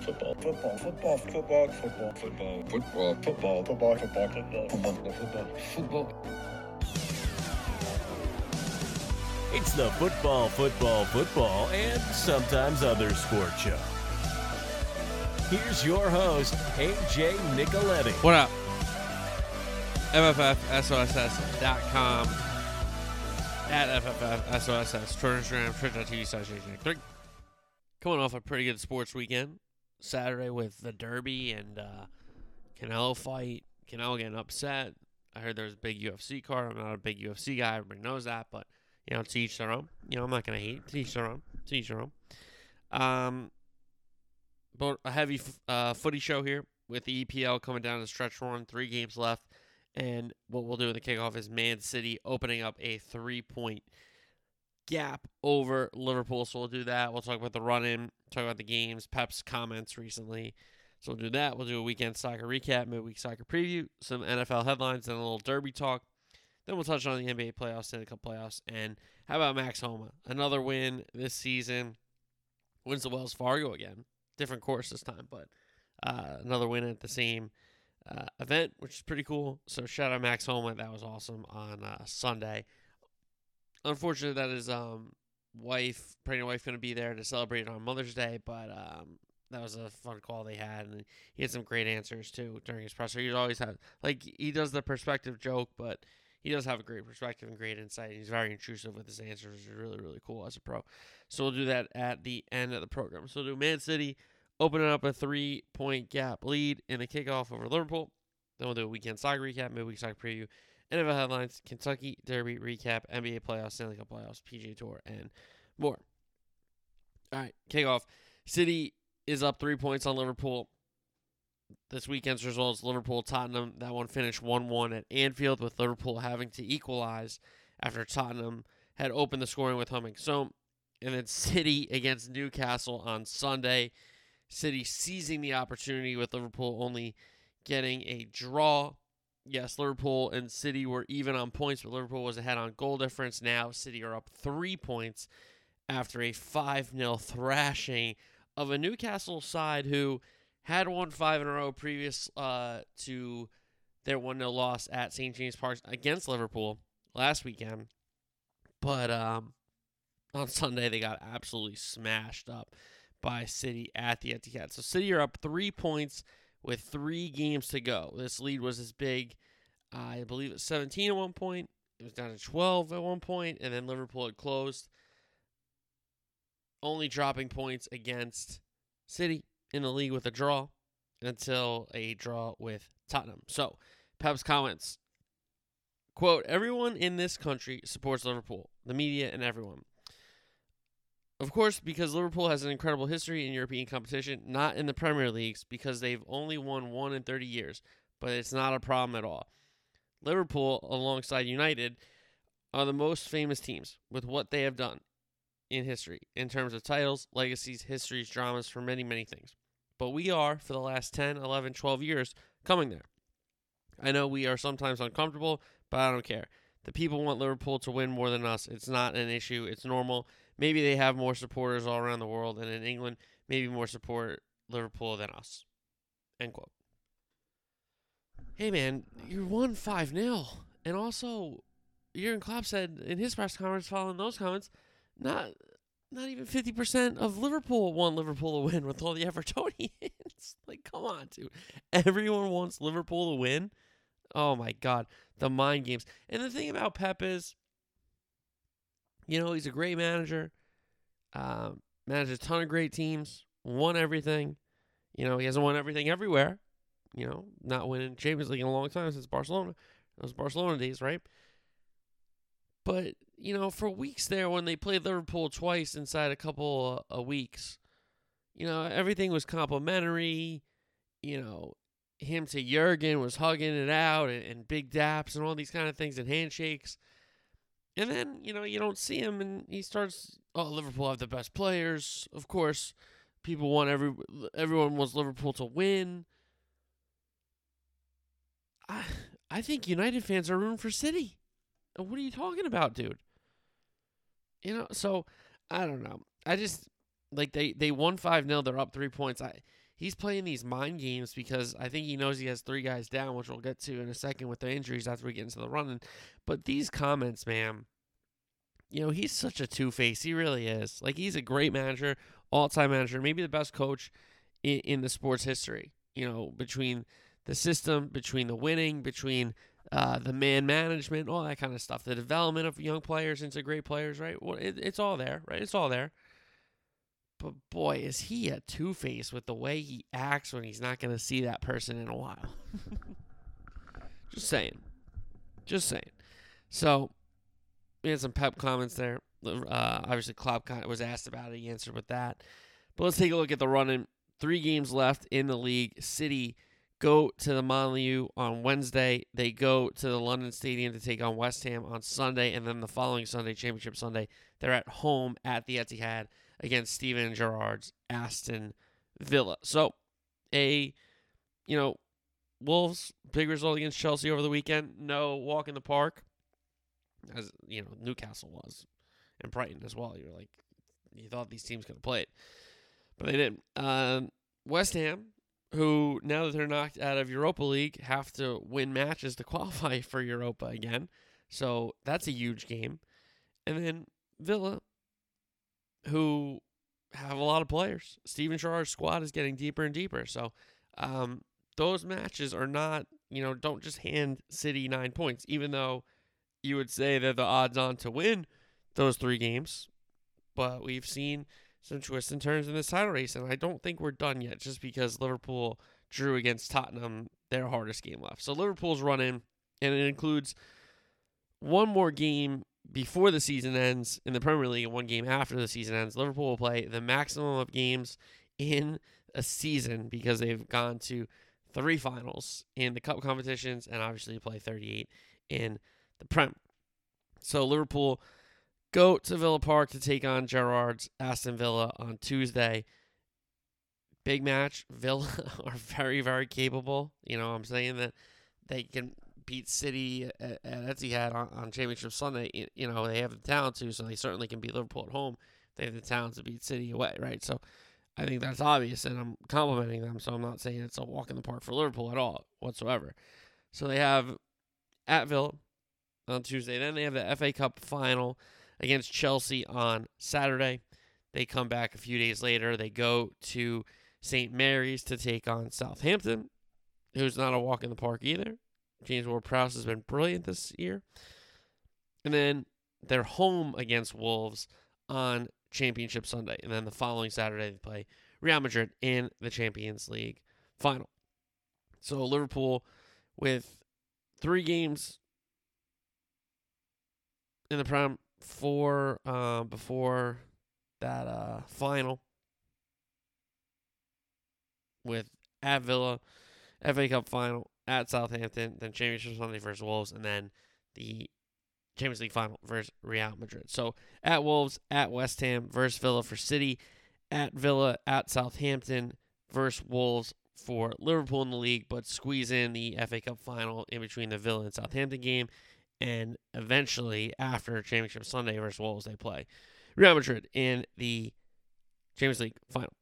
football, football, football, football, football, football, football, football, football, football, football, football, football, football. It's the football, football, football, and sometimes other sport show. Here's your host, AJ Nicoletti. What up? MFFSOSS.com at FFFSOSS, Twitter, Instagram, Twitch.tv slash AJ3. Coming off a pretty good sports weekend. Saturday with the Derby and uh, Canelo fight. Canelo getting upset. I heard there was a big UFC card. I'm not a big UFC guy. Everybody knows that, but you know, to each their own. You know, I'm not gonna hate. To each their own. To each their own. Um, but a heavy uh, footy show here with the EPL coming down the stretch run. Three games left, and what we'll do in the kickoff is Man City opening up a three-point gap over Liverpool. So we'll do that. We'll talk about the run-in. Talk about the games. Pep's comments recently. So we'll do that. We'll do a weekend soccer recap, midweek soccer preview, some NFL headlines, and a little derby talk. Then we'll touch on the NBA playoffs, Stanley Cup playoffs, and how about Max Homa? Another win this season. Wins the Wells Fargo again. Different course this time, but uh, another win at the same uh, event, which is pretty cool. So shout out Max Homa. That was awesome on uh, Sunday. Unfortunately, that his um, wife, pregnant wife, going to be there to celebrate on Mother's Day, but um, that was a fun call they had, and he had some great answers too during his presser. He always had like he does the perspective joke, but he does have a great perspective and great insight. He's very intrusive with his answers, which is really, really cool as a pro. So we'll do that at the end of the program. So we'll do Man City opening up a three point gap lead in the kickoff over Liverpool. Then we'll do a weekend soccer recap, midweek soccer preview, NFL headlines, Kentucky Derby recap, NBA playoffs, Stanley Cup playoffs, PGA Tour, and more. All right, kickoff. City is up three points on Liverpool this weekend's results Liverpool Tottenham that one finished 1-1 at Anfield with Liverpool having to equalize after Tottenham had opened the scoring with Heung-min Son and then City against Newcastle on Sunday City seizing the opportunity with Liverpool only getting a draw yes Liverpool and City were even on points but Liverpool was ahead on goal difference now City are up 3 points after a 5-0 thrashing of a Newcastle side who had won five in a row previous uh, to their 1 0 loss at St. James Park against Liverpool last weekend. But um, on Sunday, they got absolutely smashed up by City at the Etihad. So City are up three points with three games to go. This lead was as big, uh, I believe, it's 17 at one point. It was down to 12 at one point, and then Liverpool had closed, only dropping points against City in the league with a draw until a draw with Tottenham. So, Pep's comments quote, Everyone in this country supports Liverpool, the media, and everyone. Of course, because Liverpool has an incredible history in European competition, not in the Premier Leagues, because they've only won one in 30 years, but it's not a problem at all. Liverpool, alongside United, are the most famous teams with what they have done in history in terms of titles, legacies, histories, dramas, for many, many things but we are, for the last 10, 11, 12 years, coming there. I know we are sometimes uncomfortable, but I don't care. The people want Liverpool to win more than us. It's not an issue. It's normal. Maybe they have more supporters all around the world, and in England, maybe more support Liverpool than us. End quote. Hey, man, you won 5 0. And also, Jurgen Klopp said in his press conference following those comments, not not even 50% of Liverpool want Liverpool to win with all the Evertonians. like, come on, dude. Everyone wants Liverpool to win. Oh my God. The mind games. And the thing about Pep is, you know, he's a great manager, um, managed a ton of great teams, won everything. You know, he hasn't won everything everywhere. You know, not winning Champions League in a long time since Barcelona. Those Barcelona days, right? But you know, for weeks there when they played Liverpool twice inside a couple of weeks, you know, everything was complimentary. You know, him to Jurgen was hugging it out and, and big daps and all these kind of things and handshakes. And then, you know, you don't see him and he starts, oh, Liverpool have the best players. Of course, people want every everyone wants Liverpool to win. I I think United fans are rooting for City. What are you talking about, dude? You know, so I don't know. I just like they they won 5-0, they're up 3 points. I he's playing these mind games because I think he knows he has three guys down, which we'll get to in a second with the injuries after we get into the running. But these comments, man, you know, he's such a two face. He really is. Like he's a great manager, all time manager, maybe the best coach in, in the sports history. You know, between the system, between the winning, between uh, the man management, all that kind of stuff, the development of young players into great players, right? Well, it, it's all there, right? It's all there. But boy, is he a two face with the way he acts when he's not going to see that person in a while. Just saying. Just saying. So, we had some pep comments there. Uh, obviously, Klopp was asked about it. He answered with that. But let's take a look at the running. Three games left in the league. City go to the Molineux on Wednesday. They go to the London Stadium to take on West Ham on Sunday, and then the following Sunday, Championship Sunday, they're at home at the Etihad against Steven Gerrard's Aston Villa. So, a you know, Wolves big result against Chelsea over the weekend. No walk in the park, as you know, Newcastle was, and Brighton as well. You're like, you thought these teams could have played, but they didn't. Um, West Ham who now that they're knocked out of Europa League have to win matches to qualify for Europa again. So that's a huge game. And then Villa, who have a lot of players. Steven Gerrard's squad is getting deeper and deeper. So um, those matches are not, you know, don't just hand City nine points, even though you would say they're the odds on to win those three games. But we've seen some twists and turns in this title race, and I don't think we're done yet just because Liverpool drew against Tottenham, their hardest game left. So Liverpool's running, and it includes one more game before the season ends in the Premier League and one game after the season ends. Liverpool will play the maximum of games in a season because they've gone to three finals in the cup competitions and obviously play 38 in the Prem. So Liverpool go to Villa Park to take on Gerrard's Aston Villa on Tuesday. Big match. Villa are very, very capable. You know, I'm saying that they can beat City uh, uh, at, at Etihad on, on Championship Sunday. You know, they have the talent to, so they certainly can beat Liverpool at home. They have the talent to beat City away, right? So I think that's obvious, and I'm complimenting them. So I'm not saying it's a walk in the park for Liverpool at all whatsoever. So they have at Villa on Tuesday. Then they have the FA Cup final against Chelsea on Saturday. They come back a few days later. They go to St. Mary's to take on Southampton, who's not a walk in the park either. James Ward Prowse has been brilliant this year. And then they're home against Wolves on Championship Sunday. And then the following Saturday, they play Real Madrid in the Champions League final. So Liverpool with three games in the Prem for uh, before that uh, final with at Villa, FA Cup final at Southampton, then Championship Sunday versus Wolves, and then the Champions League final versus Real Madrid. So at Wolves, at West Ham versus Villa for City, at Villa, at Southampton versus Wolves for Liverpool in the league, but squeeze in the FA Cup final in between the Villa and Southampton game and eventually after Championship Sunday versus Wolves, they play Real Madrid in the Champions League final.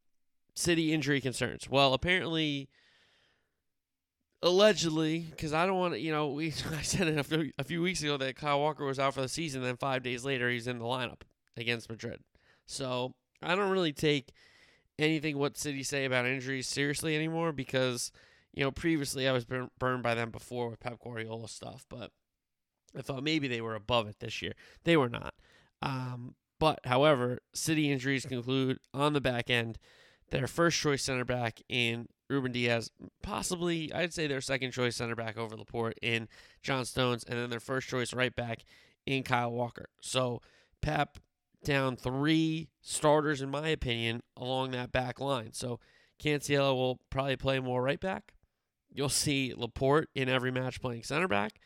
City injury concerns. Well, apparently, allegedly, because I don't want to, you know, we I said it a few, a few weeks ago that Kyle Walker was out for the season. Then five days later, he's in the lineup against Madrid. So I don't really take anything what City say about injuries seriously anymore because you know previously I was burned by them before with Pep Guardiola stuff, but I thought maybe they were above it this year. They were not. Um, but, however, City injuries conclude on the back end. Their first choice center back in Ruben Dias, possibly, I'd say their second choice center back over Laporte in John Stones, and then their first choice right back in Kyle Walker. So, Pep down three starters, in my opinion, along that back line. So, Cancelo will probably play more right back. You'll see Laporte in every match playing center back.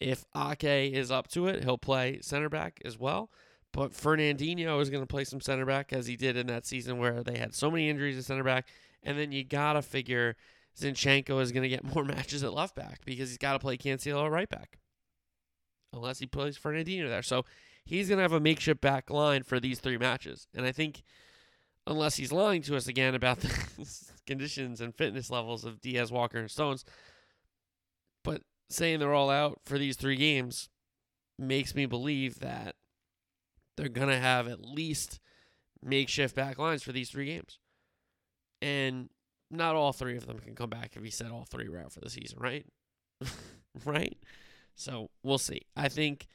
If Ake is up to it, he'll play center back as well. But Fernandinho is going to play some center back as he did in that season where they had so many injuries at center back. And then you got to figure Zinchenko is going to get more matches at left back because he's got to play Cancelo right back. Unless he plays Fernandinho there. So he's going to have a makeshift back line for these three matches. And I think unless he's lying to us again about the conditions and fitness levels of Dias, Walker, and Stones. Saying they're all out for these three games makes me believe that they're going to have at least makeshift back lines for these three games. And not all three of them can come back if he said all three were out for the season, right? right? So we'll see. I think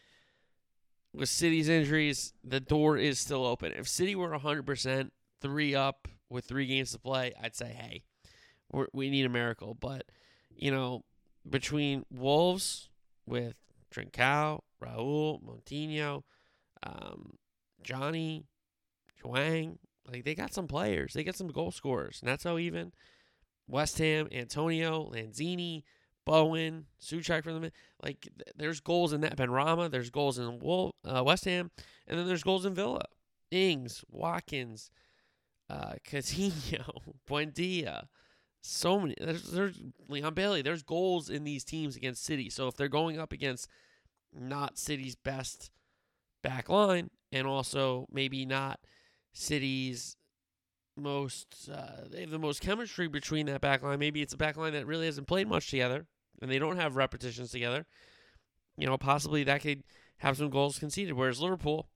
with City's injuries, the door is still open. If City were 100%, three up with three games to play, I'd say, hey, we need a miracle. But, you know, between Wolves with Trincao, Raul, Moutinho, um, Johnny, Hwang, like they got some players. They got some goal scorers. Neto even. West Ham, Antonio, Lanzini, Bowen, Souček for them. Like there's goals in that Benrahma. There's goals in Wolf, uh, West Ham, and then there's goals in Villa. Ings, Watkins, uh, Coutinho, Buendia. So many. There's, there's Leon Bailey. There's goals in these teams against City. So if they're going up against not City's best back line, and also maybe not City's most, uh, they have the most chemistry between that back line. Maybe it's a back line that really hasn't played much together, and they don't have repetitions together. You know, possibly that could have some goals conceded. Whereas Liverpool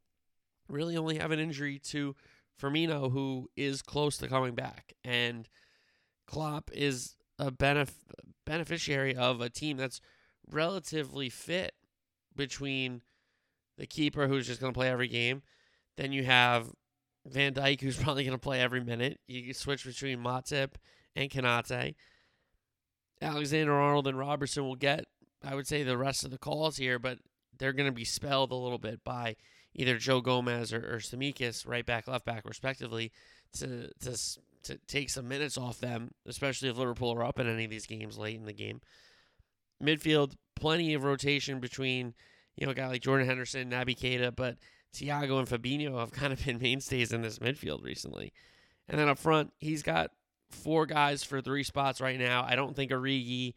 really only have an injury to Firmino, who is close to coming back, and Klopp is a benef- beneficiary of a team that's relatively fit between the keeper, who's just going to play every game. Then you have Van Dijk, who's probably going to play every minute. You switch between Matip and Konate. Alexander Arnold and Robertson will get, I would say, the rest of the calls here, but they're going to be spelled a little bit by either Joe Gomez or, or Tsimikas, right back, left back, respectively, to to to take some minutes off them, especially if Liverpool are up in any of these games late in the game. Midfield, plenty of rotation between, you know, a guy like Jordan Henderson, Naby Keita, but Thiago and Fabinho have kind of been mainstays in this midfield recently. And then up front, he's got four guys for three spots right now. I don't think Origi,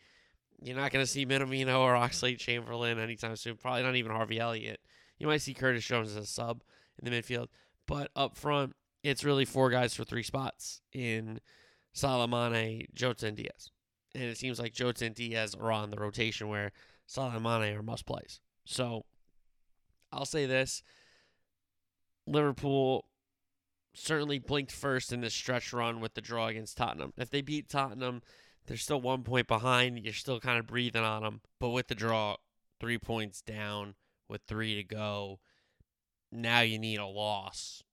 you're not going to see Minamino or Oxlade Chamberlain anytime soon. Probably not even Harvey Elliott. You might see Curtis Jones as a sub in the midfield. But up front, it's really four guys for three spots in Salah Mane, Jota, and Diaz. And it seems like Jota and Diaz are on the rotation where Salah Mane are must plays. So I'll say this Liverpool certainly blinked first in this stretch run with the draw against Tottenham. If they beat Tottenham, they're still one point behind. You're still kind of breathing on them. But with the draw, three points down with three to go, now you need a loss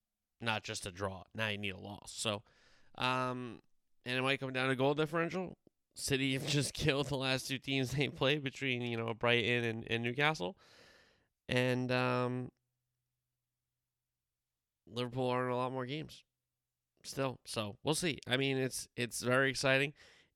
not just a draw. Now you need a loss. So, um, and it might come down to goal differential. City have just killed the last two teams they played between you know Brighton and, and Newcastle, and um, Liverpool are in a lot more games still. So we'll see. I mean, it's it's very exciting.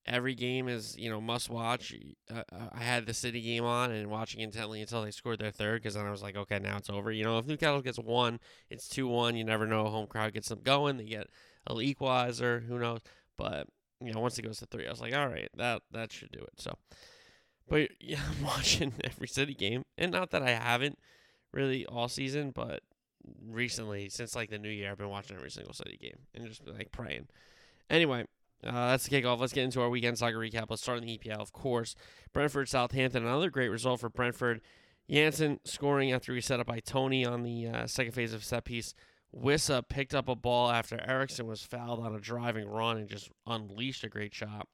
Every game is you know must watch. Uh, I had the City game on and watching intently until they scored their third because then I was like, okay, now it's over. You know, if Newcastle gets one, it's two one. You never know. Home crowd gets them going. They get a equalizer. Who knows? But you know, once it goes to three, I was like, all right, that that should do it. So, but yeah, I'm watching every City game, and not that I haven't really all season, but recently since like the new year, I've been watching every single City game and just like praying. Anyway, uh, that's the kickoff. Let's get into our weekend soccer recap. Let's start in the EPL, of course. Brentford, Southampton, another great result for Brentford. Jansson scoring after he set up by Toney on the uh, second phase of set piece. Wissa picked up a ball after Eriksen was fouled on a driving run and just unleashed a great shot.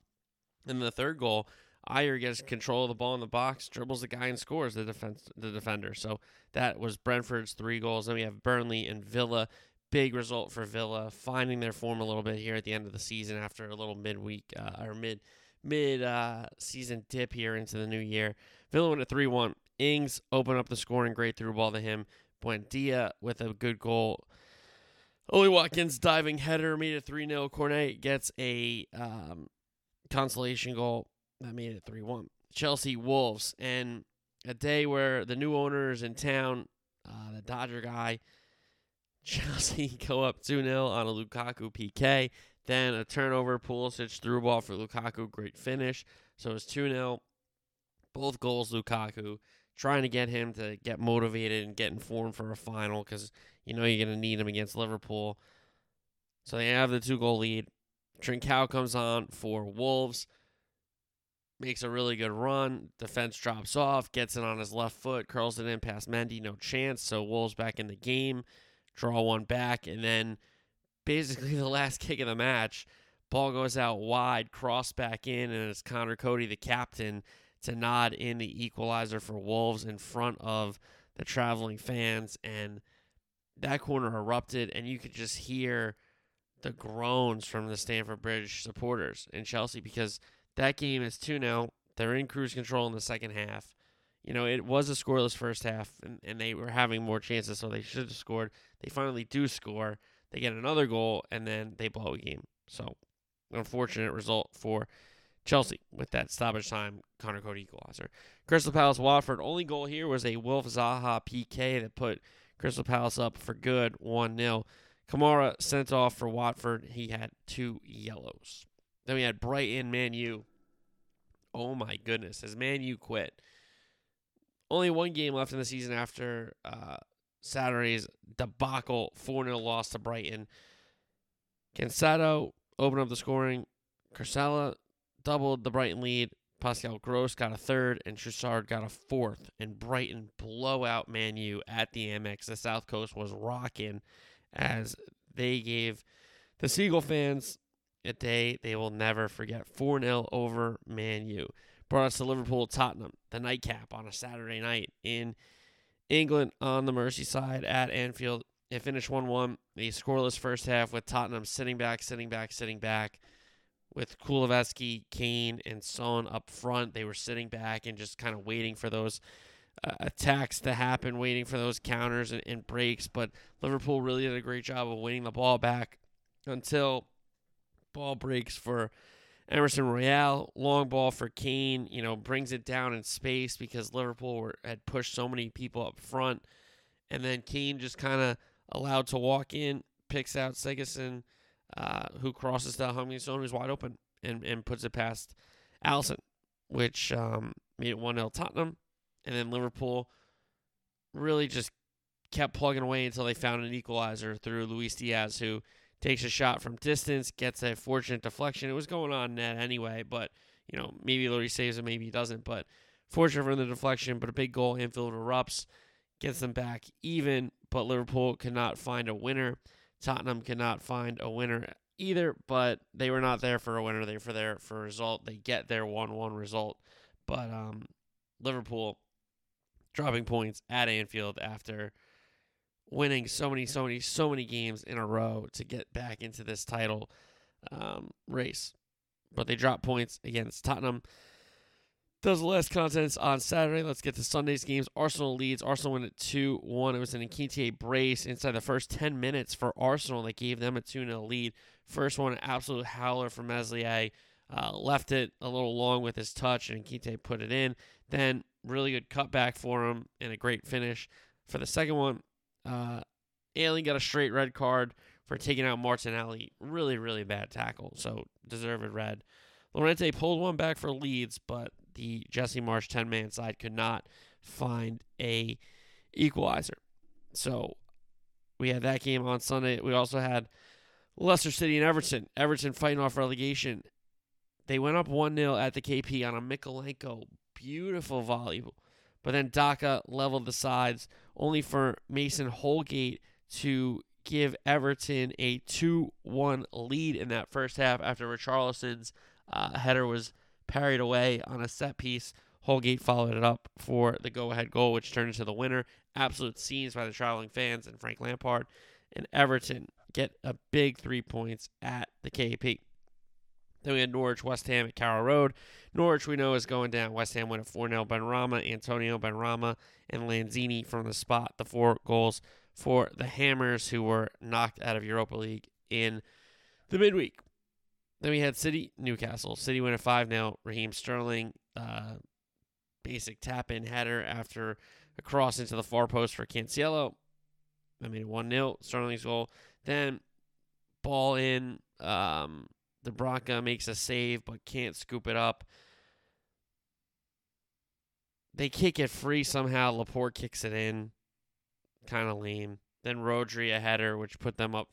And the third goal, Ajer gets control of the ball in the box, dribbles the guy and scores the defense the defender. So that was Brentford's three goals. Then we have Burnley and Villa big result for Villa, finding their form a little bit here at the end of the season after a little midweek uh, or mid mid uh, season dip here into the new year. Villa went at three one. Ings opened up the scoring, great through ball to him. Buendia with a good goal. Ollie Watkins diving header made it 3 0. Cornet gets a um, consolation goal that made it 3 1. Chelsea Wolves, and a day where the new owner is in town, uh, the Dodger guy, Chelsea go up 2 0 on a Lukaku PK. Then a turnover, Pulisic through ball for Lukaku, great finish. So it's 2 0. Both goals, Lukaku, trying to get him to get motivated and get informed for a final because you know you're going to need him against Liverpool. So they have the two goal lead. Trincao comes on for Wolves, makes a really good run. Defense drops off, gets it on his left foot, curls it in past Mendy, no chance. So Wolves back in the game, draw one back, and then basically the last kick of the match, ball goes out wide, cross back in, and it's Conor Coady, the captain, to nod in the equalizer for Wolves in front of the traveling fans. And that corner erupted, and you could just hear the groans from the Stamford Bridge supporters in Chelsea because that game is 2 0. They're in cruise control in the second half. You know, it was a scoreless first half, and, and they were having more chances, so they should have scored. They finally do score. They get another goal, and then they blow a game. So, unfortunate result for Chelsea with that stoppage time Conor Coady equalizer. Crystal Palace Watford only goal here was a Wilf Zaha PK that put Crystal Palace up for good 1 0. Kamara sent off for Watford. He had two yellows. Then we had Brighton Man U. Oh my goodness, has Man U quit? Only one game left in the season after uh, Saturday's debacle 4 0 loss to Brighton. Cancelo opened up the scoring. Cucurella doubled the Brighton lead. Pascal Gross got a third, and Trossard got a fourth. And Brighton blowout Man U at the Amex. The South Coast was rocking as they gave the Seagull fans a day they will never forget. 4 0 over Man U. Brought us to Liverpool Tottenham, the nightcap on a Saturday night in England on the Merseyside at Anfield. It finished 1 1. A scoreless first half with Tottenham sitting back, sitting back, sitting back. With Kulusevski, Kane, and Son up front, they were sitting back and just kind of waiting for those uh, attacks to happen, waiting for those counters and, and breaks. But Liverpool really did a great job of winning the ball back until ball breaks for Emerson Royal. Long ball for Kane, you know, brings it down in space because Liverpool were, had pushed so many people up front. And then Kane just kind of allowed to walk in, picks out Sessegnon, uh, who crosses to Heung-min Son, who's wide open, and, and puts it past Alisson, which um, made it 1 0 Tottenham. And then Liverpool really just kept plugging away until they found an equalizer through Luis Diaz, who takes a shot from distance, gets a fortunate deflection. It was going on net anyway, but you know maybe Lloris saves it, maybe he doesn't. But fortunate for the deflection, but a big goal. Anfield erupts, gets them back even, but Liverpool could not find a winner. Tottenham could not find a winner either, but they were not there for a winner. They were there for a result. They get their one-one result, but um, Liverpool dropping points at Anfield after winning so many, so many, so many games in a row to get back into this title um, race. But they drop points against Tottenham. Does the last contents on Saturday. Let's get to Sunday's games. Arsenal Leeds. Arsenal win at 2 1. It was an Nketiah brace inside the first 10 minutes for Arsenal that gave them a 2 0 lead. First one, an absolute howler from Meslier. Uh, left it a little long with his touch, and Nketiah put it in. Then, really good cutback for him and a great finish. For the second one, uh, Ayling got a straight red card for taking out Martinelli. Really, really bad tackle, so deserved red. Llorente pulled one back for Leeds, but the Jesse Marsch 10 man side could not find a equalizer. So we had that game on Sunday. We also had Leicester City and Everton. Everton fighting off relegation. They went up 1 0 at the KP on a Mykolenko beautiful volley. But then Daka leveled the sides, only for Mason Holgate to give Everton a 2 1 lead in that first half after Richarlison's uh, header was parried away on a set piece. Holgate followed it up for the go ahead goal, which turned into the winner. Absolute scenes by the traveling fans and Frank Lampard. And Everton get a big three points at the KP. Then we had Norwich, West Ham at Carrow Road. Norwich, we know, is going down. West Ham went at 4 0. Benrahma, Antonio Benrahma, and Lanzini from the spot. The four goals for the Hammers, who were knocked out of Europa League in the midweek. Then we had City, Newcastle. City went at 5 0. Raheem Sterling, uh, basic tap in header after a cross into the far post for Cancelo. I mean, 1 0. Sterling's goal. Then ball in. Um, Dubravka makes a save but can't scoop it up. They kick it free somehow. Laporte kicks it in. Kind of lame. Then Rodri a header, which put them up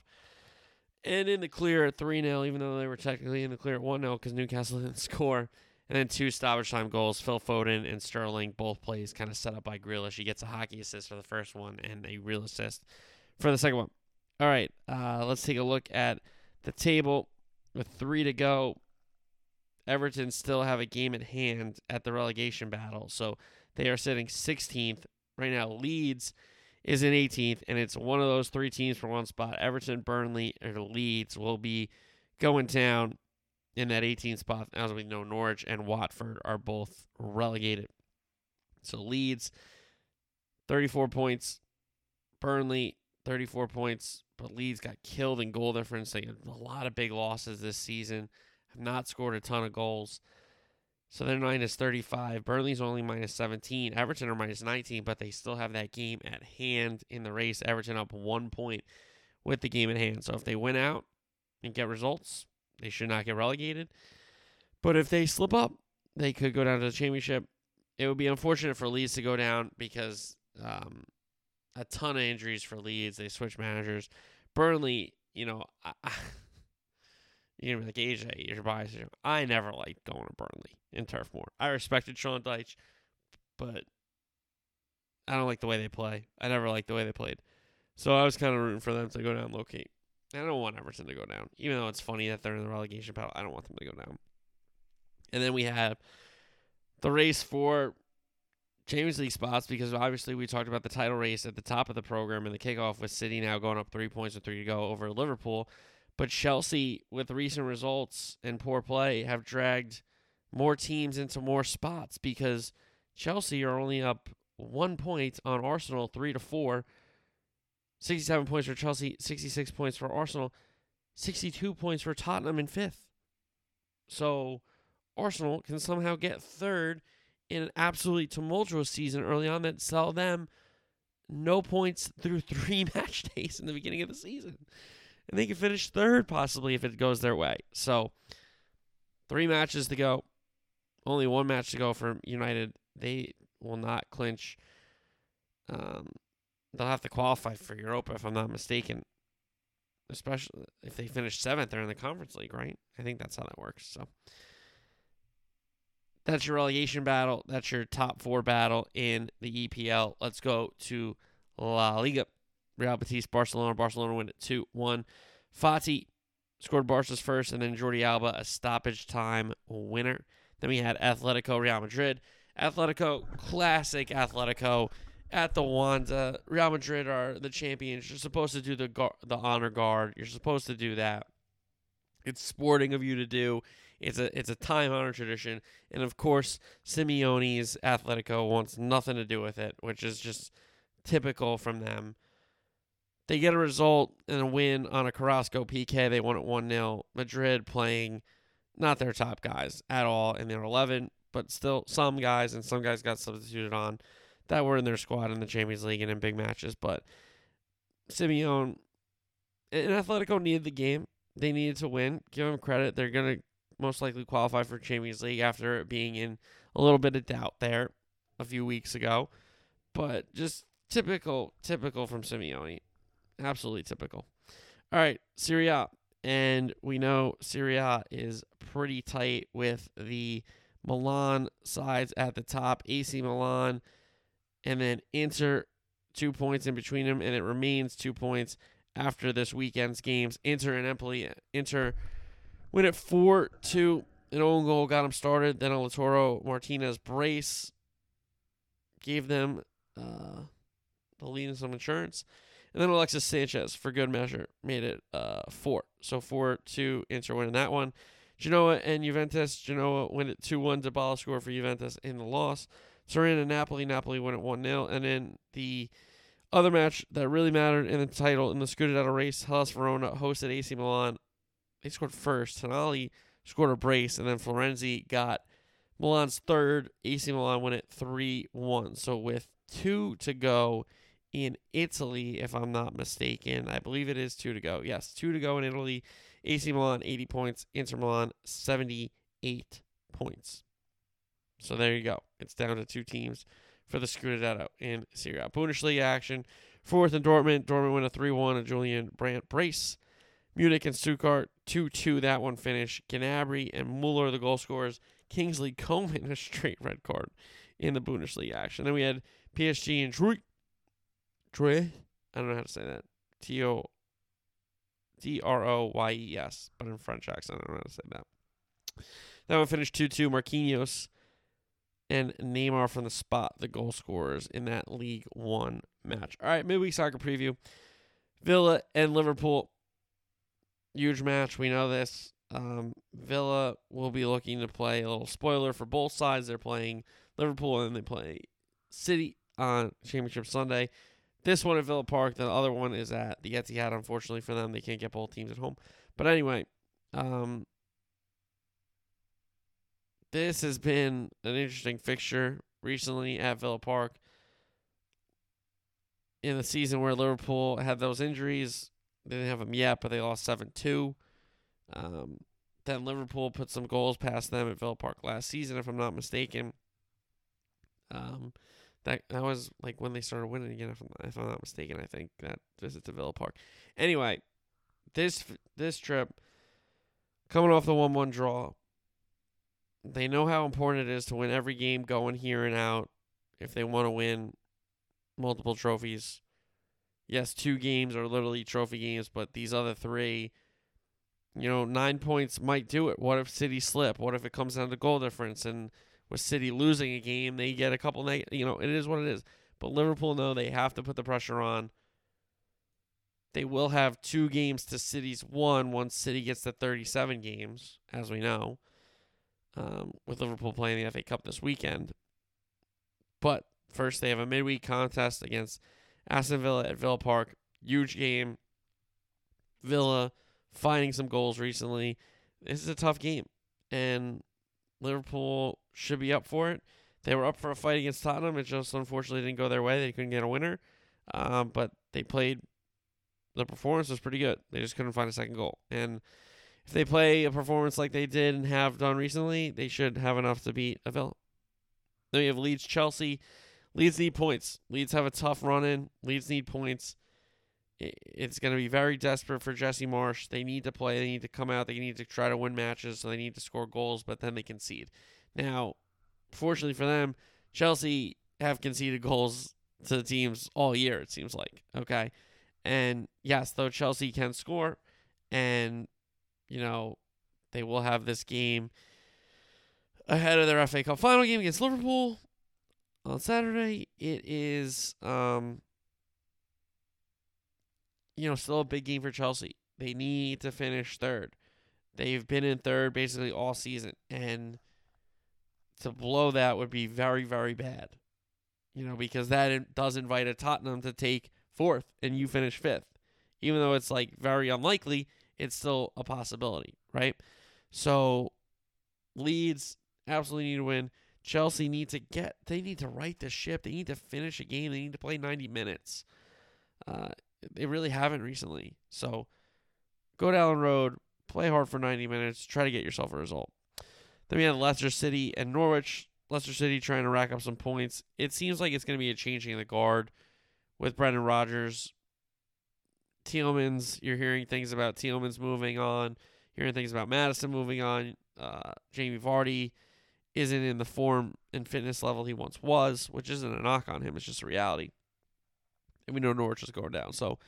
and in the clear at 3 0, even though they were technically in the clear at 1 0 because Newcastle didn't score. And then two stoppage time goals. Phil Foden and Sterling, both plays kind of set up by Grealish. He gets a hockey assist for the first one and a real assist for the second one. All right, uh, let's take a look at the table with three to go. Everton still have a game at hand at the relegation battle. So they are sitting 16th. Right now, Leeds is in 18th, and it's one of those three teams for one spot. Everton, Burnley, or Leeds will be going down in that 18th spot. As we know, Norwich and Watford are both relegated. So Leeds, 34 points. Burnley, 34 points. But Leeds got killed in goal difference. They had a lot of big losses this season. Have not scored a ton of goals. So they're minus 35. Burnley's only minus 17. Everton are minus 19, but they still have that game at hand in the race. Everton up one point with the game at hand. So if they win out and get results, they should not get relegated. But if they slip up, they could go down to the championship. It would be unfortunate for Leeds to go down because um, a ton of injuries for Leeds. They switch managers. Burnley, you know, I, I, gonna be like AJ, you're biased. I never liked going to Burnley in Turf Moor. I respected Sean Dyche, but I don't like the way they play. I never liked the way they played. So I was kind of rooting for them to go down key. I don't want Everton to go down. Even though it's funny that they're in the relegation battle, I don't want them to go down. And then we have the race for Champions League spots because obviously we talked about the title race at the top of the program and the kickoff with City now going up three points with three to go over Liverpool. But Chelsea, with recent results and poor play, have dragged more teams into more spots because Chelsea are only up one point on Arsenal, three to four. 67 points for Chelsea, 66 points for Arsenal, 62 points for Tottenham in fifth. So Arsenal can somehow get third in an absolutely tumultuous season early on that sell them no points through three match days in the beginning of the season and they can finish third possibly if it goes their way. So, three matches to go, only one match to go for United. They will not clinch. Um, they'll have to qualify for Europa if I'm not mistaken. Especially if they finish seventh, they're in the Conference League, right? I think that's how that works. So that's your relegation battle. That's your top four battle in the EPL. Let's go to La Liga. Real Betis, Barcelona. Barcelona win it 2 1. Fati scored Barca's first, and then Jordi Alba, a stoppage time winner. Then we had Atletico, Real Madrid. Atletico, classic Atletico at the Wanda. Real Madrid are the champions. You're supposed to do the the honor guard. You're supposed to do that. It's sporting of you to do. It's a it's a time honored tradition, and of course, Simeone's Atletico wants nothing to do with it, which is just typical from them. They get a result and a win on a Carrasco PK. They won it 1 0. Madrid playing not their top guys at all in their 11, but still some guys, and some guys got substituted on that were in their squad in the Champions League and in big matches. But Simeone and Atletico needed the game. They needed to win. Give them credit. They're going to most likely qualify for Champions League after being in a little bit of doubt there a few weeks ago. But just typical, typical from Simeone. Absolutely typical. All right, Serie A. And we know Serie A is pretty tight with the Milan sides at the top, AC Milan, and then Inter, two points in between them, and it remains two points after this weekend's games. Inter and Empoli. Inter win at 4 2. An own goal got them started. Then a Lautaro Martinez brace gave them uh, the lead in some insurance. And then Alexis Sanchez, for good measure, made it uh, four. So 4 2 Inter winning that one. Genoa and Juventus. Genoa win it 2 1. Dybala score for Juventus in the loss. Turin and Napoli. Napoli win it 1 0. And then the other match that really mattered in the title in the Scudetto race, Hellas Verona hosted AC Milan. They scored first. Tonali scored a brace, and then Florenzi got Milan's third. AC Milan win it 3 1. So with two to go in Italy, if I'm not mistaken. I believe it is two to go. Yes, two to go in Italy. AC Milan, 80 points. Inter Milan, 78 points. So there you go. It's down to two teams for the Scudetto in Serie A. Bundesliga action. Fürth in Dortmund. Dortmund win a 3 1. A Julian Brandt brace. Munich and Stuttgart 2-2. That one finished. Gnabry and Muller, the goal scorers. Kingsley Coman a straight red card in the Bundesliga action. Then we had PSG and Troy. Troy. I don't know how to say that. T O D R O Y E S, but in French accent, I don't know how to say that. That one finished 2 2. Marquinhos and Neymar from the spot, the goal scorers in that League One match. All right, midweek soccer preview. Villa and Liverpool. Huge match. We know this. Um, Villa will be looking to play a little spoiler for both sides. They're playing Liverpool and they play City on Championship Sunday. This one at Villa Park. The other one is at the Etihad. Unfortunately for them, they can't get both teams at home. But anyway, um, this has been an interesting fixture recently at Villa Park. In the season where Liverpool had those injuries, they didn't have them yet, but they lost 7 2. Um, then Liverpool put some goals past them at Villa Park last season, if I'm not mistaken. Um, that that was like when they started winning again, if I'm, if I'm not mistaken. I think that visit to Villa Park. Anyway, this this trip, coming off the one-one draw, they know how important it is to win every game going here and out if they want to win multiple trophies. Yes, two games are literally trophy games, but these other three, you know, nine points might do it. What if City slip? What if it comes down to goal difference? And with City losing a game, they get a couple neg- you know, it is what it is. But Liverpool know they have to put the pressure on. They will have two games to City's one once City gets to 37 games, as we know um, with Liverpool playing the FA Cup this weekend. But first, they have a midweek contest against Aston Villa at Villa Park. Huge game. Villa finding some goals recently. This is a tough game, and Liverpool should be up for it. They were up for a fight against Tottenham. It just unfortunately didn't go their way. They couldn't get a winner, um, but they played. The performance was pretty good. They just couldn't find a second goal, and if they play a performance like they did and have done recently, they should have enough to beat a Villa. Then we have Leeds, Chelsea. Leeds need points. Leeds have a tough run in. Leeds need points. It's going to be very desperate for Jesse Marsch. They need to play. They need to come out. They need to try to win matches. So they need to score goals, but then they concede. Now, fortunately for them, Chelsea have conceded goals to the teams all year, it seems like. Okay. And yes, though Chelsea can score, and you know, they will have this game ahead of their FA Cup final game against Liverpool on Saturday. It is, um, you know, still a big game for Chelsea. They need to finish third. They've been in third basically all season, and to blow that would be very, very bad. You know, because that does invite a Tottenham to take fourth and you finish fifth. Even though it's like very unlikely, it's still a possibility, right? So Leeds absolutely need to win. Chelsea need to get they need to right the ship. They need to finish a game. They need to play 90 minutes. Uh, they really haven't recently. So go to Elland Road, play hard for 90 minutes, try to get yourself a result. Then we have Leicester City and Norwich. Leicester City trying to rack up some points. It seems like it's going to be a changing of the guard with Brendan Rodgers Tielemans, you're hearing things about Tielemans moving on, hearing things about Maddison moving on. Uh, Jamie Vardy isn't in the form and fitness level he once was, which isn't a knock on him. It's just a reality. And we know Norwich is going down. So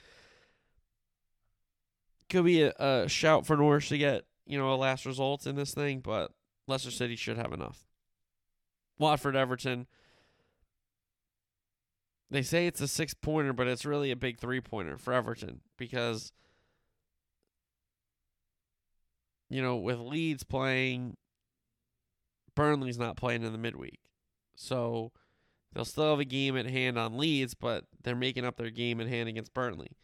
could be a, a shout for Norwich to get, you know, a last result in this thing, but Leicester City should have enough. Watford Everton they say it's a six pointer, but it's really a big three pointer for Everton because, you know, with Leeds playing, Burnley's not playing in the midweek. So they'll still have a game at hand on Leeds, but they're making up their game at hand against Burnley.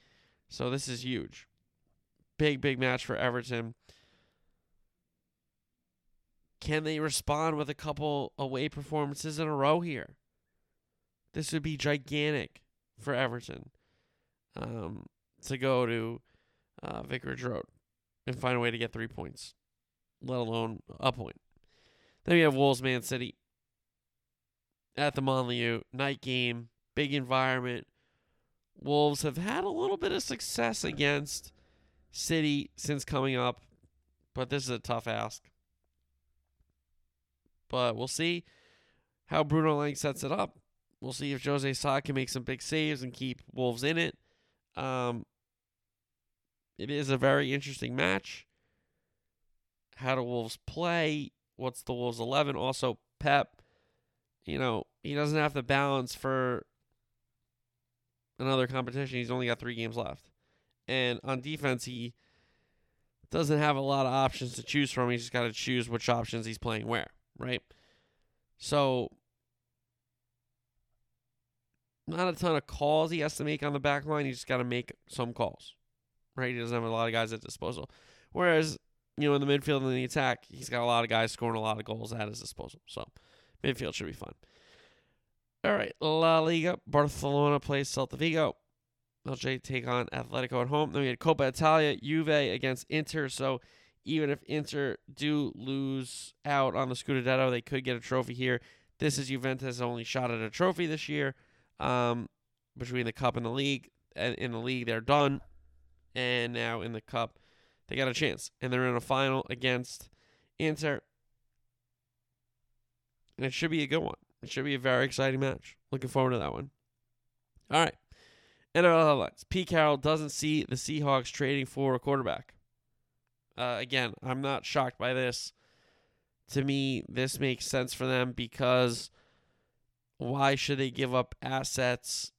So this is huge. Big, big match for Everton. Can they respond with a couple away performances in a row here? This would be gigantic for Everton um, to go to uh, Vicarage Road and find a way to get three points, let alone a point. Then we have Wolves Man City at the Molineux night game, big environment. Wolves have had a little bit of success against City since coming up, but this is a tough ask. But we'll see how Bruno Lage sets it up. We'll see if Jose Sa can make some big saves and keep Wolves in it. Um, it is a very interesting match. How do Wolves play? What's the Wolves 11? Also, Pep, you know, he doesn't have the balance for another competition. He's only got three games left. And on defense, he doesn't have a lot of options to choose from. He's just got to choose which options he's playing where, right? So, not a ton of calls he has to make on the back line. He's just got to make some calls, right? He doesn't have a lot of guys at disposal. Whereas, you know, in the midfield and the attack, he's got a lot of guys scoring a lot of goals at his disposal. So, midfield should be fun. All right, La Liga. Barcelona plays Celta Vigo. Elche take on Atletico at home. Then we had Coppa Italia, Juve against Inter. So even if Inter do lose out on the Scudetto, they could get a trophy here. This is Juventus' only shot at a trophy this year. Um, between the cup and the league, and in the league they're done, and now in the cup they got a chance, and they're in a final against Inter. And it should be a good one. It should be a very exciting match. Looking forward to that one. All right. NFL highlights. Pete Carroll doesn't see the Seahawks trading for a quarterback. Uh, again, I'm not shocked by this. To me, this makes sense for them because why should they give up assets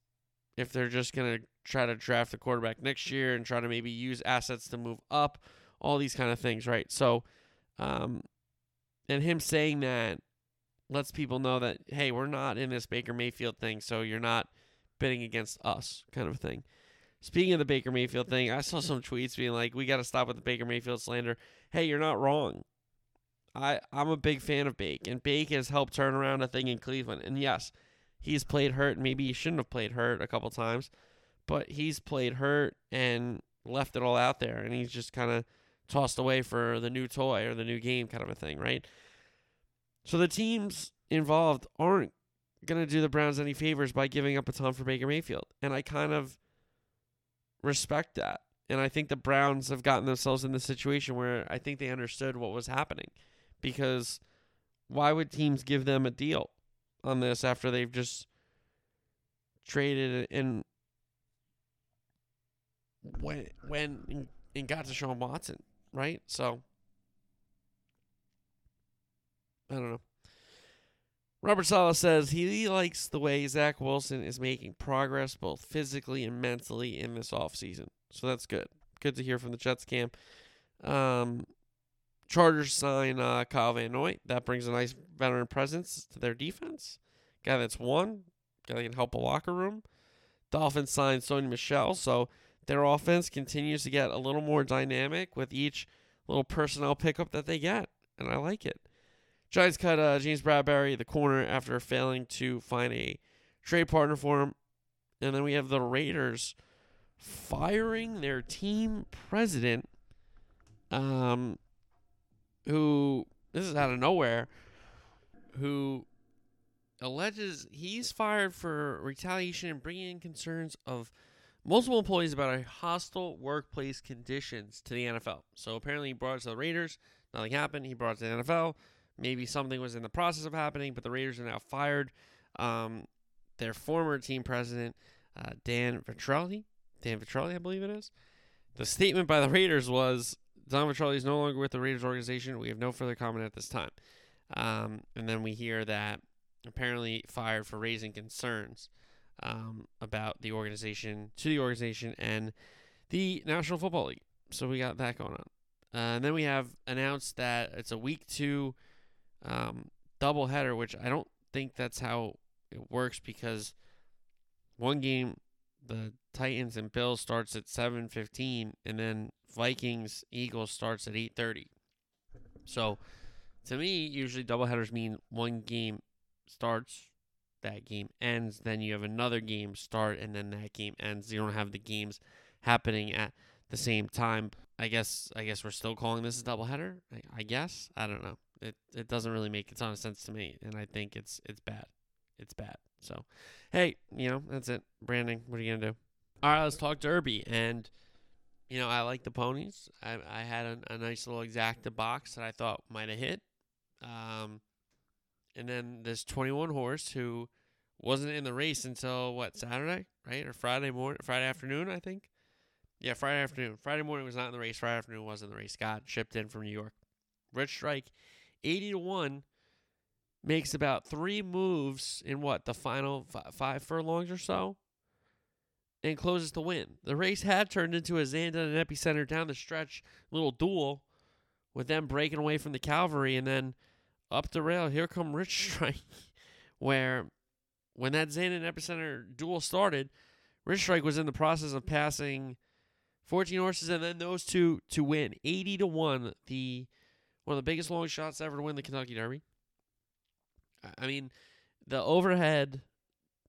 if they're just going to try to draft a quarterback next year and try to maybe use assets to move up? All these kind of things, right? So, um, and him saying that lets people know that, hey, we're not in this Baker Mayfield thing, so you're not bidding against us kind of thing. Speaking of the Baker Mayfield thing, I saw some tweets being like, "We got to stop with the Baker Mayfield slander." Hey, you're not wrong. I I'm a big fan of Bake, and Bake has helped turn around a thing in Cleveland. And yes, he's played hurt. Maybe he shouldn't have played hurt a couple times, but he's played hurt and left it all out there, and he's just kind of tossed away for the new toy or the new game kind of a thing, right? So the teams involved aren't going to do the Browns any favors by giving up a ton for Baker Mayfield. And I kind of respect that. And I think the Browns have gotten themselves in the situation where I think they understood what was happening. Because why would teams give them a deal on this after they've just traded and when when and got Deshaun Watson, right? So I don't know. Robert Saleh says he likes the way Zach Wilson is making progress both physically and mentally in this offseason. So that's good. Good to hear from the Jets camp. Um, Chargers sign uh, Kyle Van Noy. That brings a nice veteran presence to their defense. Guy that's won. Guy that can help a locker room. Dolphins sign Sony Michel. So their offense continues to get a little more dynamic with each little personnel pickup that they get. And I like it. Giants cut uh, James Bradberry, the corner, after failing to find a trade partner for him. And then we have the Raiders firing their team president, um, who, this is out of nowhere, who alleges he's fired for retaliation and bringing in concerns of multiple employees about a hostile workplace conditions to the NFL. So apparently he brought it to the Raiders. Nothing happened. He brought it to the NFL. Maybe something was in the process of happening, but the Raiders are now fired. Um, their former team president, uh, Dan Ventrelle, Dan Ventrelle, I believe it is. The statement by the Raiders was Don Ventrelle is no longer with the Raiders organization. We have no further comment at this time. Um, and then we hear that apparently fired for raising concerns um, about the organization to the organization and the National Football League. So we got that going on. Uh, and then we have announced that it's a week two um, doubleheader, which I don't think that's how it works because one game, the Titans and Bills starts at 7:15, and then Vikings Eagles starts at 8:30. So, to me, usually doubleheaders mean one game starts, that game ends, then you have another game start, and then that game ends. You don't have the games happening at the same time. I guess I guess we're still calling this a doubleheader. I, I guess I don't know it it doesn't really make a ton of sense to me, and I think it's it's bad. It's bad. So, hey, you know that's it. Branding. What are you gonna do? All right, let's talk Derby. And you know, I like the ponies. I I had a, a nice little exacta box that I thought might have hit. Um, and then this 21 horse who wasn't in the race until what Saturday, right, or Friday morning, Friday afternoon, I think. Yeah, Friday afternoon. Friday morning was not in the race. Friday afternoon was in the race. Got shipped in from New York. Rich Strike, 80 to one, makes about three moves in what the final f- five furlongs or so, and closes to win. The race had turned into a Zandon and Epicenter down the stretch little duel, with them breaking away from the cavalry, and then up the rail. Here come Rich Strike, where when that Zandon and Epicenter duel started, Rich Strike was in the process of passing 14 horses and then those two to win 80 to 1 the one of the biggest long shots ever to win the Kentucky Derby. I mean, the overhead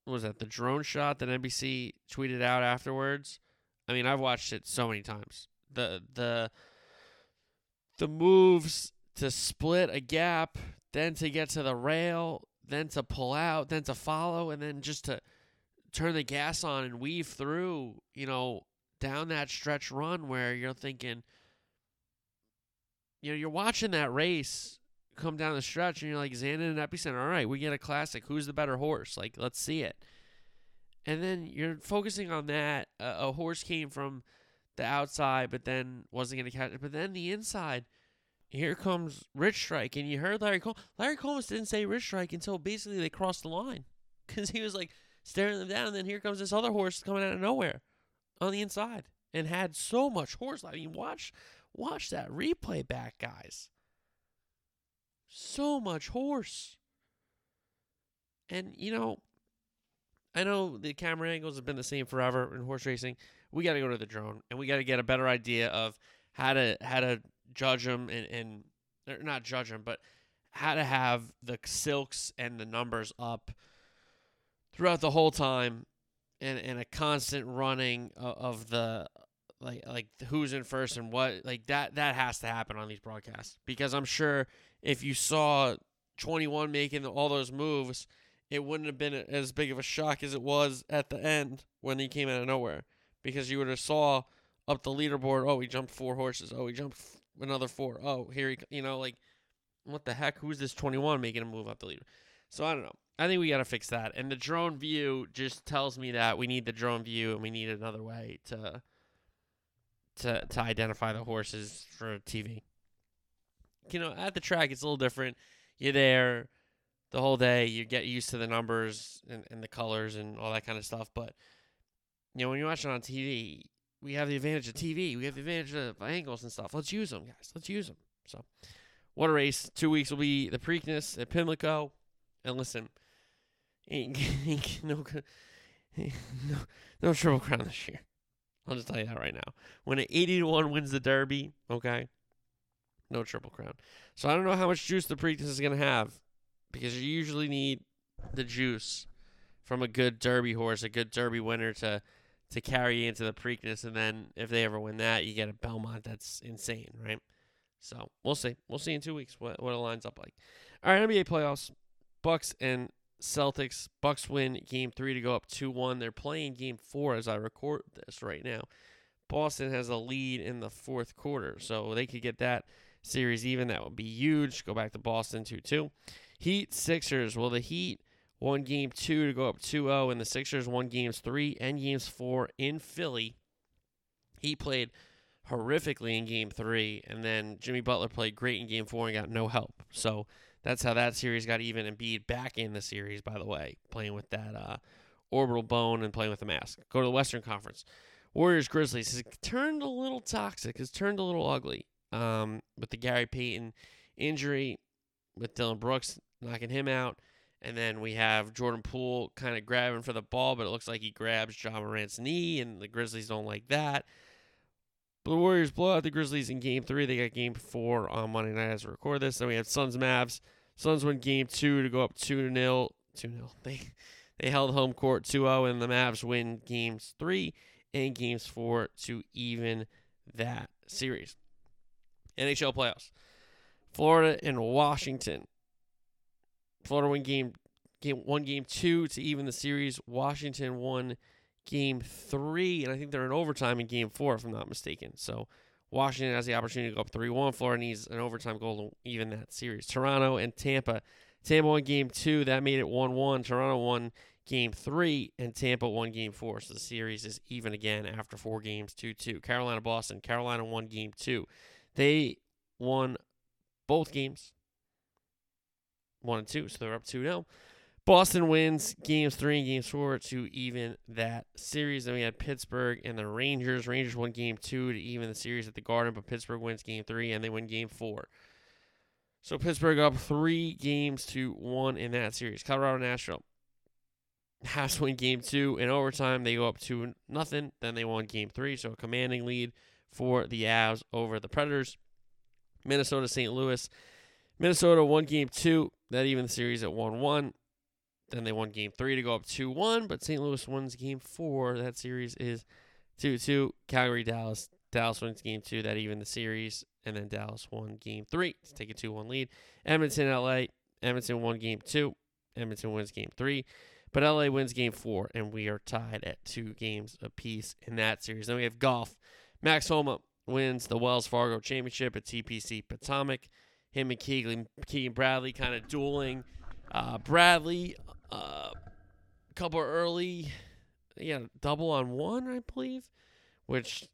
was that the drone shot that NBC tweeted out afterwards. I mean, I've watched it so many times. The the the moves to split a gap, then to get to the rail, then to pull out, then to follow, and then just to turn the gas on and weave through, you know, down that stretch run where you're thinking, you know, you're watching that race come down the stretch and you're like, Zandon and Epicenter, all right, we get a classic. Who's the better horse? Like, let's see it. And then you're focusing on that. Uh, a horse came from the outside, but then wasn't going to catch it. But then the inside, here comes Rich Strike. And you heard Larry Col- Larry Collmus didn't say Rich Strike until basically they crossed the line because he was like staring them down. And then here comes this other horse coming out of nowhere on the inside and had so much horse. I mean, watch watch that replay back, guys. So much horse. And you know, I know the camera angles have been the same forever in horse racing. We got to go to the drone and we got to get a better idea of how to how to judge them and and not judge them, but how to have the silks and the numbers up throughout the whole time and and a constant running of, of the like like who's in first and what like that that has to happen on these broadcasts. Because I'm sure if you saw 21 making all those moves it wouldn't have been as big of a shock as it was at the end when he came out of nowhere. Because you would have saw up the leaderboard oh he jumped four horses. Oh he jumped another four oh here he you know like what the heck who's this 21 making a move up the leader so I don't know I think we got to fix that. And the drone view just tells me that we need the drone view and we need another way to to to identify the horses for TV. You know, at the track it's a little different. You're there the whole day, you get used to the numbers and, and the colors and all that kind of stuff, but you know, when you're watching on TV, we have the advantage of TV. We have the advantage of angles and stuff. Let's use them, guys. Let's use them. So, what a race. Two weeks will be the Preakness at Pimlico. And listen, ain't, ain't no, no, no triple crown this year. I'll just tell you that right now. When an 80 to 1 wins the Derby, okay, no triple crown. So I don't know how much juice the Preakness is going to have because you usually need the juice from a good Derby horse, a good Derby winner to to carry into the Preakness. And then if they ever win that, you get a Belmont that's insane, right? So we'll see. We'll see in two weeks what, what it lines up like. All right, NBA playoffs. Bucks and Celtics. Bucks win game three to go up 2 1. They're playing game four as I record this right now. Boston has a lead in the fourth quarter, so they could get that series even. That would be huge. Go back to Boston 2 2. Heat, Sixers. Well, the Heat won game two to go up 2 0, and the Sixers won games three and games four in Philly. He played horrifically in game three, and then Jimmy Butler played great in game four and got no help. So that's how that series got even. And Embiid back in the series, by the way, playing with that uh, orbital bone and playing with the mask. Go to the Western Conference. Warriors Grizzlies has turned a little toxic, has turned a little ugly um, with the Gary Payton injury, with Dillon Brooks knocking him out. And then we have Jordan Poole kind of grabbing for the ball, but it looks like he grabs Ja Morant's knee, and the Grizzlies don't like that. But the Warriors blow out the Grizzlies in game three. They got game four on Monday night as we record this. Then we have Suns Mavs. Suns win game two to go up 2 0. 2 0. They, they held home court 2 0, and the Mavs win games three and games four to even that series. NHL playoffs. Florida and Washington. Florida won game game one game two to even the series. Washington won game three, and I think they're in overtime in game four, if I'm not mistaken. So Washington has the opportunity to go up 3 1. Florida needs an overtime goal to even that series. Toronto and Tampa. Tampa won game two. That made it 1 1. Toronto won game three, and Tampa won game four. So the series is even again after four games 2 2. Carolina, Boston. Carolina won game two. They won both games, one and two. So they're up 2 0. Boston wins games three and games four to even that series. Then we had Pittsburgh and the Rangers. Rangers won game two to even the series at the Garden, but Pittsburgh wins game three and they win game four. So Pittsburgh up three games to one in that series. Colorado Nashville has to win game two in overtime. They go up to nothing. Then they won game three. So a commanding lead for the Avs over the Predators. Minnesota St. Louis. Minnesota won game two. That even the series at 1 1. Then they won game three to go up 2 1, but St. Louis wins game four. That series is 2 2. Calgary, Dallas. Dallas wins game two. That even the series. And then Dallas won game three to take a 2 1 lead. Edmonton, LA. Edmonton won game two. Edmonton wins game three. But LA wins game four, and we are tied at two games apiece in that series. Then we have golf. Max Homa wins the Wells Fargo Championship at TPC Potomac. Him and Keegan, Keegan Bradley kind of dueling. Uh, Bradley uh, a couple early, yeah, double on one, I believe, which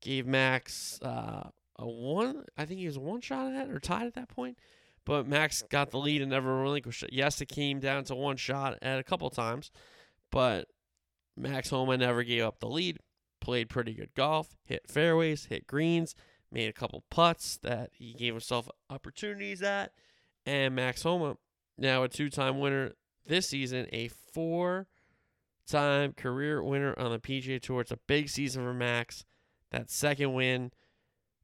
gave Max uh, a one. I think he was one shot at or tied at that point. But Max got the lead and never relinquished it. Yes, it came down to one shot at a couple times, but Max Homa never gave up the lead. Played pretty good golf, hit fairways, hit greens, made a couple putts that he gave himself opportunities at. And Max Homa, now a two time winner this season, a four time career winner on the PGA Tour. It's a big season for Max. That second win,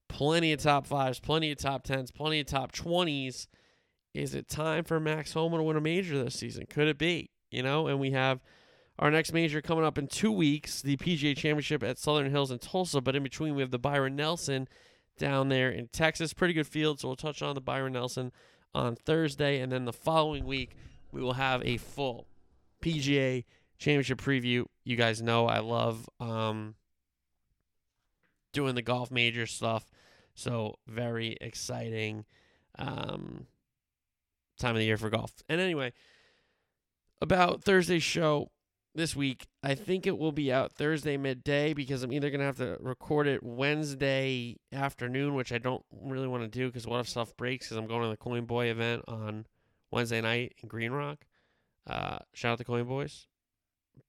plenty of top fives, plenty of top tens, plenty of top 20s. Is it time for Max Homa to win a major this season? Could it be? You know, and we have our next major coming up in two weeks, the PGA Championship at Southern Hills in Tulsa. But in between, we have the Byron Nelson down there in Texas. Pretty good field, so we'll touch on the Byron Nelson on Thursday. And then the following week, we will have a full PGA Championship preview. You guys know I love um, doing the golf major stuff. So very exciting um, time of the year for golf. And anyway, about Thursday's show this week, I think it will be out Thursday midday because I'm either going to have to record it Wednesday afternoon, which I don't really want to do because what if stuff breaks because I'm going to the Coin Boy event on Wednesday night in Green Rock. Uh, shout out to Coin Boys.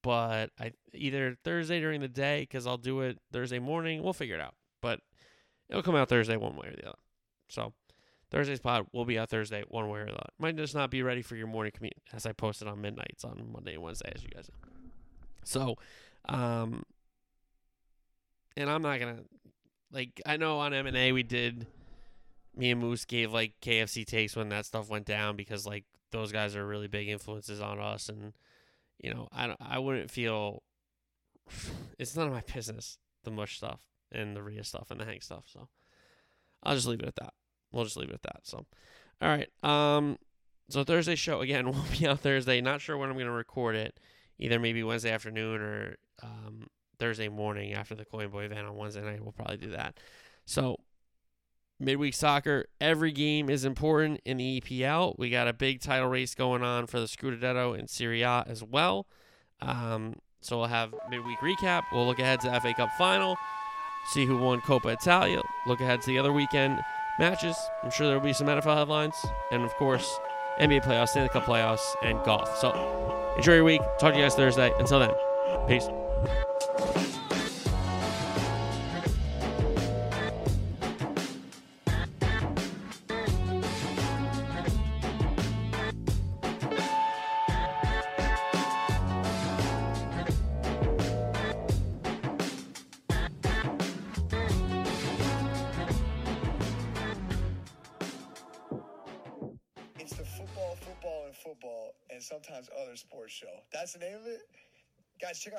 But I either Thursday during the day because I'll do it Thursday morning. We'll figure it out. But it'll come out Thursday one way or the other. So Thursday's pod will be out Thursday one way or the other. Might just not be ready for your morning commute as I posted on midnights on Monday and Wednesday, as you guys know. So, um, and I'm not gonna like I know on M and A we did. Me and Moose gave like KFC takes when that stuff went down because like those guys are really big influences on us, and you know I I wouldn't feel. It's none of my business the mush stuff and the Rhea stuff and the Hank stuff. So I'll just leave it at that. We'll just leave it at that. So, all right. Um, so Thursday show again will be out Thursday. Not sure when I'm to record it. Either maybe Wednesday afternoon or um, Thursday morning after the Coin Boy event on Wednesday night. We'll probably do that. So midweek soccer, every game is important in the EPL. We got a big title race going on for the Scudetto and Serie A as well. Um, so we'll have midweek recap. We'll look ahead to the FA Cup final, see who won Coppa Italia. Look ahead to the other weekend matches. I'm sure there will be some NFL headlines, and of course, NBA playoffs, Stanley Cup playoffs, and golf. So enjoy your week. Talk to you guys Thursday. Until then, peace.